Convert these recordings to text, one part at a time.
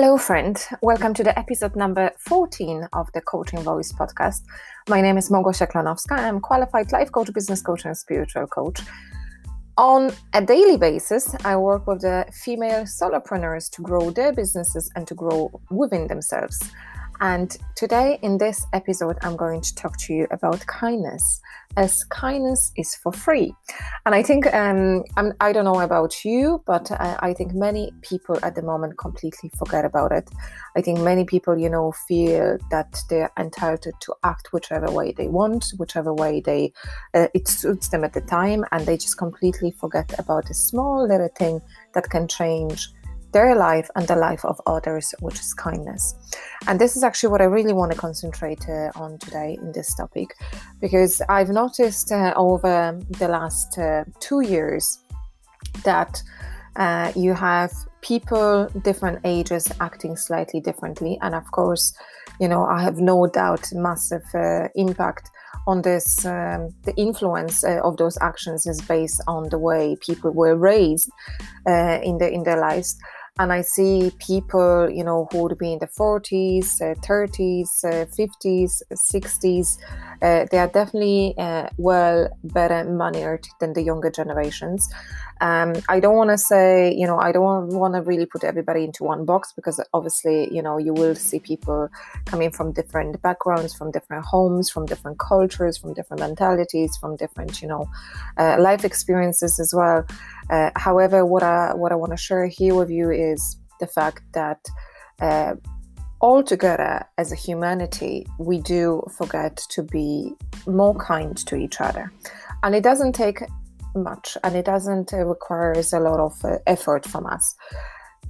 Hello, friend. Welcome to the episode number 14 of the Coaching Voice podcast. My name is Małgosia Klonowska. I'm qualified life coach, business coach, and spiritual coach. On a daily basis, I work with the female solopreneurs to grow their businesses and to grow within themselves. And today, in this episode, I'm going to talk to you about kindness, as kindness is for free. And I think, um, I'm, I do not know about you, but I, I, think many people at the moment completely forget about it. I think many people, you know, feel that they're entitled to act whichever way they want, whichever way they uh, it suits them at the time, and they just completely forget about a small little thing that can change their life and the life of others, which is kindness. And this is actually what I really want to concentrate uh, on today in this topic, because I've noticed uh, over the last uh, two years that uh, you have people different ages acting slightly differently, and of course, you know I have no doubt massive uh, impact on this um, the influence uh, of those actions is based on the way people were raised uh, in the in their lives and I see people, you know, who would be in the 40s, uh, 30s, uh, 50s, 60s. Uh, they are definitely uh, well better mannered than the younger generations. Um, I don't want to say, you know, I don't want to really put everybody into one box because obviously, you know, you will see people coming from different backgrounds, from different homes, from different cultures, from different mentalities, from different, you know, uh, life experiences as well. Uh, however, what I what I want to share here with you is the fact that uh, altogether as a humanity, we do forget to be more kind to each other, and it doesn't take much, and it doesn't uh, requires a lot of uh, effort from us.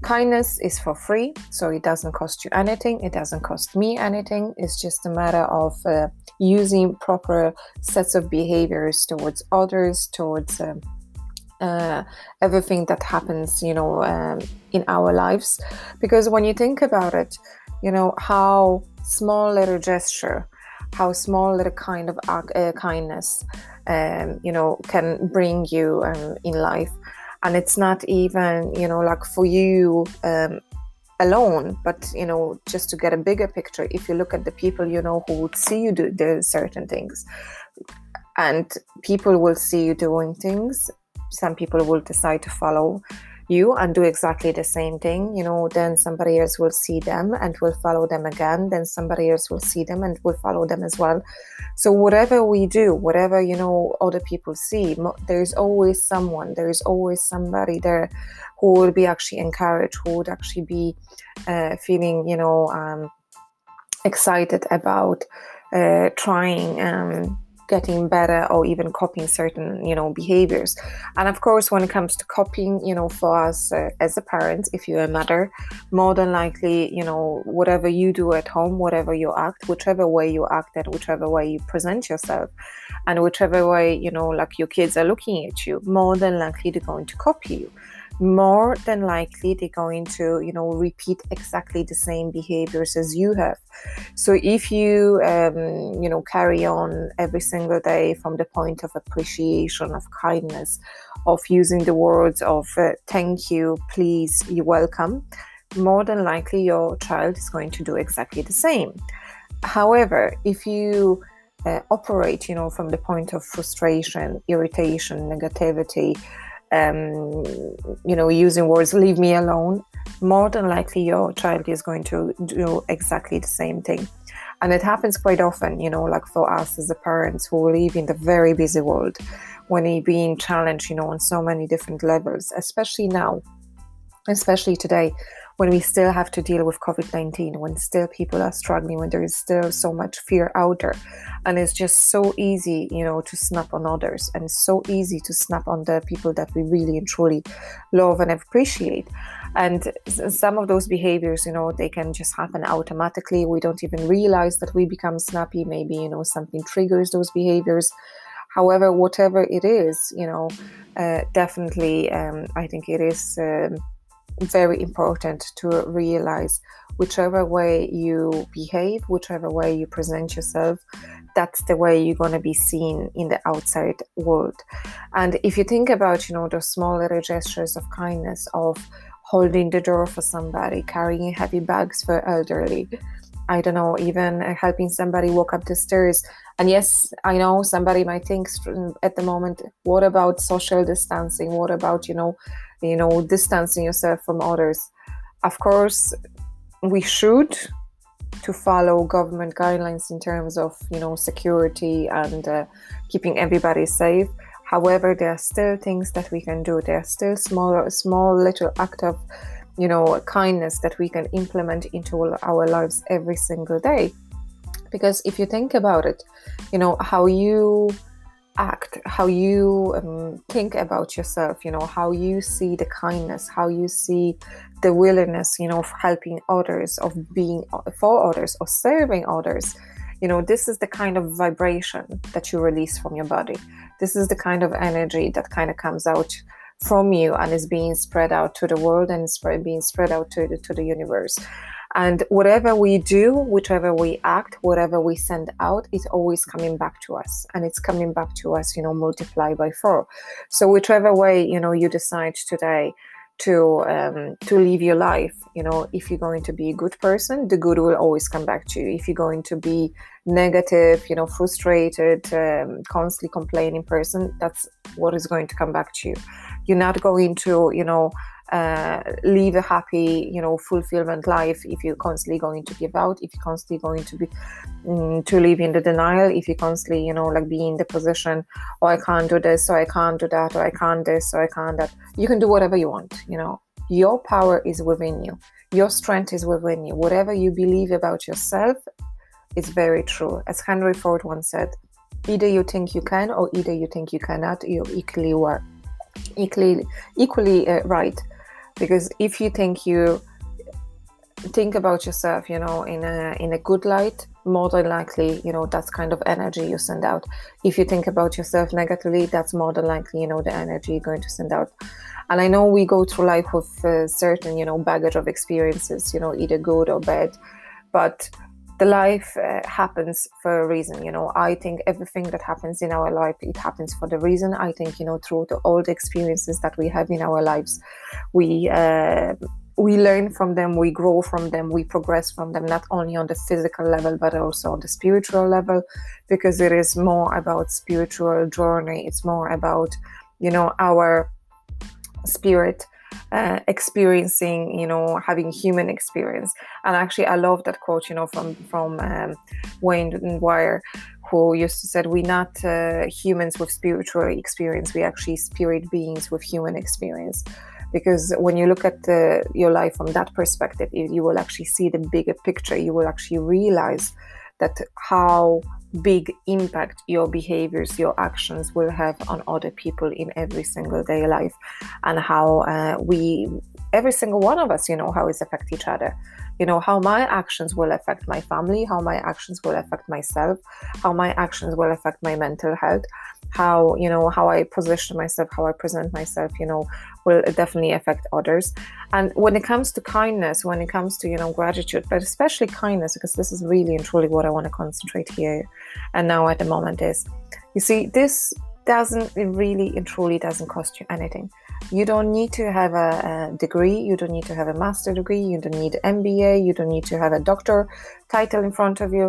Kindness is for free, so it doesn't cost you anything. It doesn't cost me anything. It's just a matter of uh, using proper sets of behaviors towards others, towards um, uh, everything that happens, you know, um, in our lives. Because when you think about it, you know, how small little gesture, how small little kind of uh, kindness, um, you know, can bring you um, in life. And it's not even, you know, like for you um, alone, but, you know, just to get a bigger picture, if you look at the people, you know, who would see you do, do certain things, and people will see you doing things some people will decide to follow you and do exactly the same thing you know then somebody else will see them and will follow them again. Then somebody else will see them and will follow them as well. So whatever we do whatever you know other people see there's always someone there's always somebody there who will be actually encouraged who would actually be uh, feeling you know um, excited about uh, trying um, getting better or even copying certain you know behaviors. And of course when it comes to copying you know for us uh, as a parent if you're a mother more than likely you know whatever you do at home whatever you act whichever way you act and whichever way you present yourself and whichever way you know like your kids are looking at you more than likely they're going to copy you more than likely they're going to you know repeat exactly the same behaviors as you have. So if you um, you know carry on every single day from the point of appreciation of kindness of using the words of uh, thank you please you're welcome more than likely your child is going to do exactly the same. However if you uh, operate you know from the point of frustration irritation negativity um, you know, using words, leave me alone, more than likely your child is going to do exactly the same thing. And it happens quite often, you know, like for us as the parents who live in the very busy world, when you're being challenged, you know, on so many different levels, especially now, especially today, when we still have to deal with COVID 19, when still people are struggling, when there is still so much fear out there. And it's just so easy, you know, to snap on others and so easy to snap on the people that we really and truly love and appreciate. And some of those behaviors, you know, they can just happen automatically. We don't even realize that we become snappy. Maybe, you know, something triggers those behaviors however whatever it is you know uh, definitely um, i think it is um, very important to realize whichever way you behave, whichever way you present yourself, that's the way you're going to be seen in the outside world. And if you think about, you know, those small little gestures of kindness, of holding the door for somebody, carrying heavy bags for elderly. I don't know, even helping somebody walk up the stairs. And yes, I know somebody might think at the moment, what about social distancing? What about, you know, you know, distancing yourself from others? Of course, we should to follow government guidelines in terms of, you know, security and uh, keeping everybody safe. However, there are still things that we can do. There are still small, small little act of you know kindness that we can implement into our lives every single day because if you think about it you know how you act how you um, think about yourself you know how you see the kindness how you see the willingness you know of helping others of being for others or serving others you know this is the kind of vibration that you release from your body this is the kind of energy that kind of comes out from you and is being spread out to the world and spread, being spread out to the, to the universe. And whatever we do, whichever we act, whatever we send out, it's always coming back to us. And it's coming back to us, you know, multiply by four. So whichever way, you know, you decide today to um, to live your life you know if you're going to be a good person the good will always come back to you if you're going to be negative you know frustrated um, constantly complaining person that's what is going to come back to you you're not going to you know uh, live a happy you know fulfillment life if you're constantly going to give out if you're constantly going to be um, to live in the denial if you constantly you know like be in the position oh i can't do this or i can't do that or i can't this or i can't that. You can do whatever you want you know. Your power is within you. Your strength is within you. Whatever you believe about yourself is very true. As henry ford once said either you think you can or either you think you cannot you're equally well equally equally uh, right because if you think you think about yourself you know in a in a good light more than likely you know that's kind of energy you send out. If you think about yourself negatively that's more than likely you know the energy you're going to send out. And i know we go through life with certain you know baggage of experiences you know either good or bad but the life uh, happens for a reason you know. I think everything that happens in our life it happens for the reason. I think you know through the, all the experiences that we have in our lives we uh, we learn from them we grow from them we progress from them not only on the physical level but also on the spiritual level because it is more about spiritual journey. It's more about you know our spirit uh, experiencing you know having human experience. And actually i love that quote you know from from um, Wayne Dyer who used to said we're not uh, humans with spiritual experience we're actually spirit beings with human experience. Because when you look at the, your life from that perspective you will actually see the bigger picture. You will actually realize that how big impact your behaviors, your actions will have on other people in every single day life, and how uh, we, every single one of us, you know, how it affect each other. You know, how my actions will affect my family, how my actions will affect myself, how my actions will affect my mental health, how you know how i position myself how i present myself you know will definitely affect others. And when it comes to kindness when it comes to you know gratitude but especially kindness because this is really and truly what i want to concentrate here and now at the moment is you see this doesn't it really and truly doesn't cost you anything. You don't need to have a, a, degree you don't need to have a master degree you don't need mba you don't need to have a doctor title in front of you.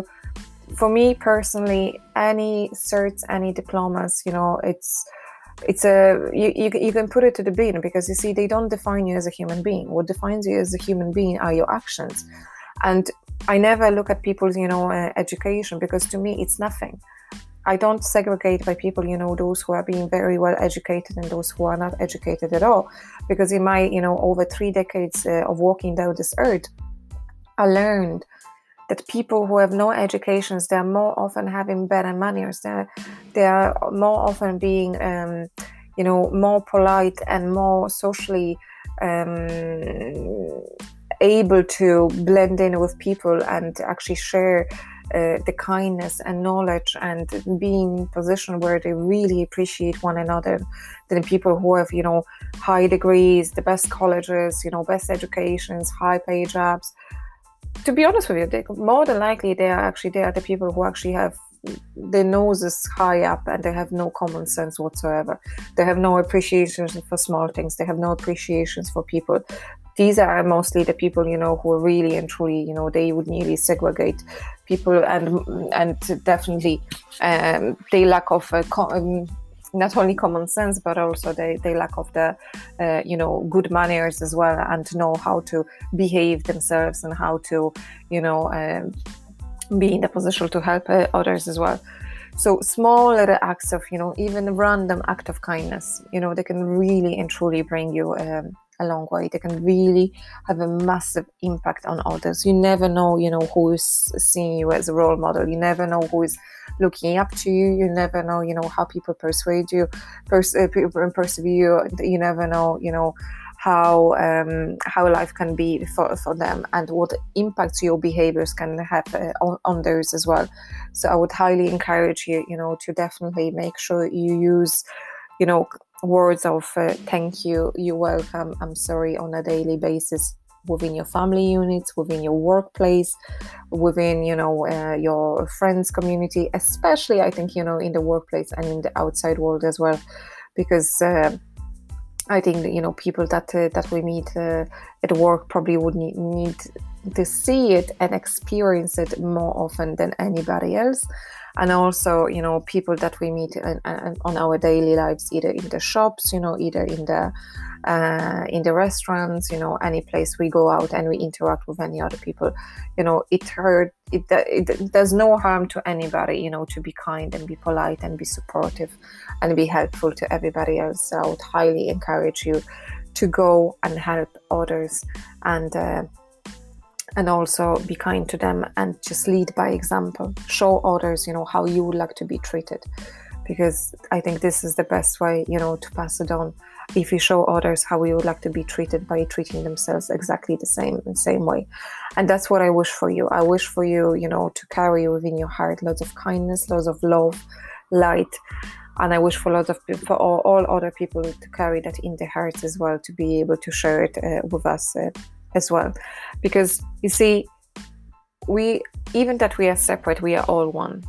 For me personally, any certs, any diplomas, you know, it's it's a you, you, you can put it to the bin because you see they don't define you as a human being. What defines you as a human being are your actions. And i never look at people's you know uh, education because to me it's nothing. I don't segregate by people you know those who are being very well educated and those who are not educated at all. Because in my you know over three decades uh, of walking down this earth i learned that people who have no educations they're more often having better manners they're they are more often being um, you know more polite and more socially um, able to blend in with people and actually share uh, the kindness and knowledge and being in position where they really appreciate one another than people who have you know high degrees the best colleges you know best educations high pay jobs. To be honest with you, they, more than likely they are actually they are the people who actually have their nose is high up and they have no common sense whatsoever. They have no appreciation for small things. They have no appreciations for people. these are mostly the people you know who are really and truly you know they would nearly segregate people and and definitely um, they lack of uh, um, not only common sense but also they, they lack of the uh, you know good manners as well and know how to behave themselves and how to you know um, be in the position to help uh, others as well. So small little acts of you know even random act of kindness you know they can really and truly bring you um, a long way. They can really have a massive impact on others. You never know you know who is seeing you as a role model. You never know who is looking up to you. You never know you know how people persuade you pers- uh, persevere you never know you know how um, how life can be for, for them and what impacts your behaviors can have uh, on, on those as well. So i would highly encourage you you know to definitely make sure you use you know words of uh, thank you you're welcome i'm sorry on a daily basis within your family units within your workplace within you know uh, your friends community especially i think you know in the workplace and in the outside world as well. Because uh, I think you know people that uh, that we meet uh, at work probably would need, need to see it and experience it more often than anybody else and also you know people that we meet in, in, on our daily lives either in the shops you know either in the uh, in the restaurants, you know, any place we go out and we interact with any other people, you know, it hurt. It, it no harm to anybody, you know, to be kind and be polite and be supportive and be helpful to everybody else. So I would highly encourage you to go and help others and. Uh, and also be kind to them and just lead by example. Show others you know how you would like to be treated. Because i think this is the best way you know to pass it on. If you show others how we would like to be treated by treating themselves exactly the same same way. And that's what i wish for you. I wish for you you know to carry within your heart lots of kindness lots of love light. And i wish for lots of for all, all other people to carry that in their hearts as well to be able to share it uh, with us uh, as well. Because you see we even that we are separate we are all one.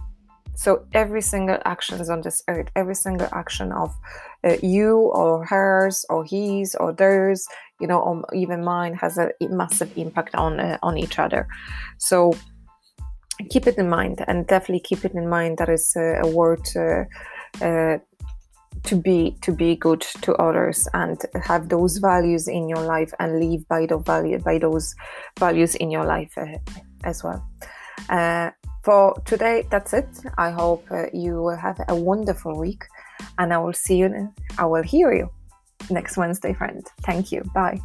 So every single actions on this earth, every single action of uh, you or hers or his or theirs, you know, or even mine has a massive impact on uh, on each other. So keep it in mind, and definitely keep it in mind that is uh, a word uh, to be to be good to others and have those values in your life and live by the value by those values in your life uh, as well. Uh, for today, that's it. I hope uh, you will have a wonderful week, and I will see you. I will hear you next Wednesday, friend. Thank you. Bye.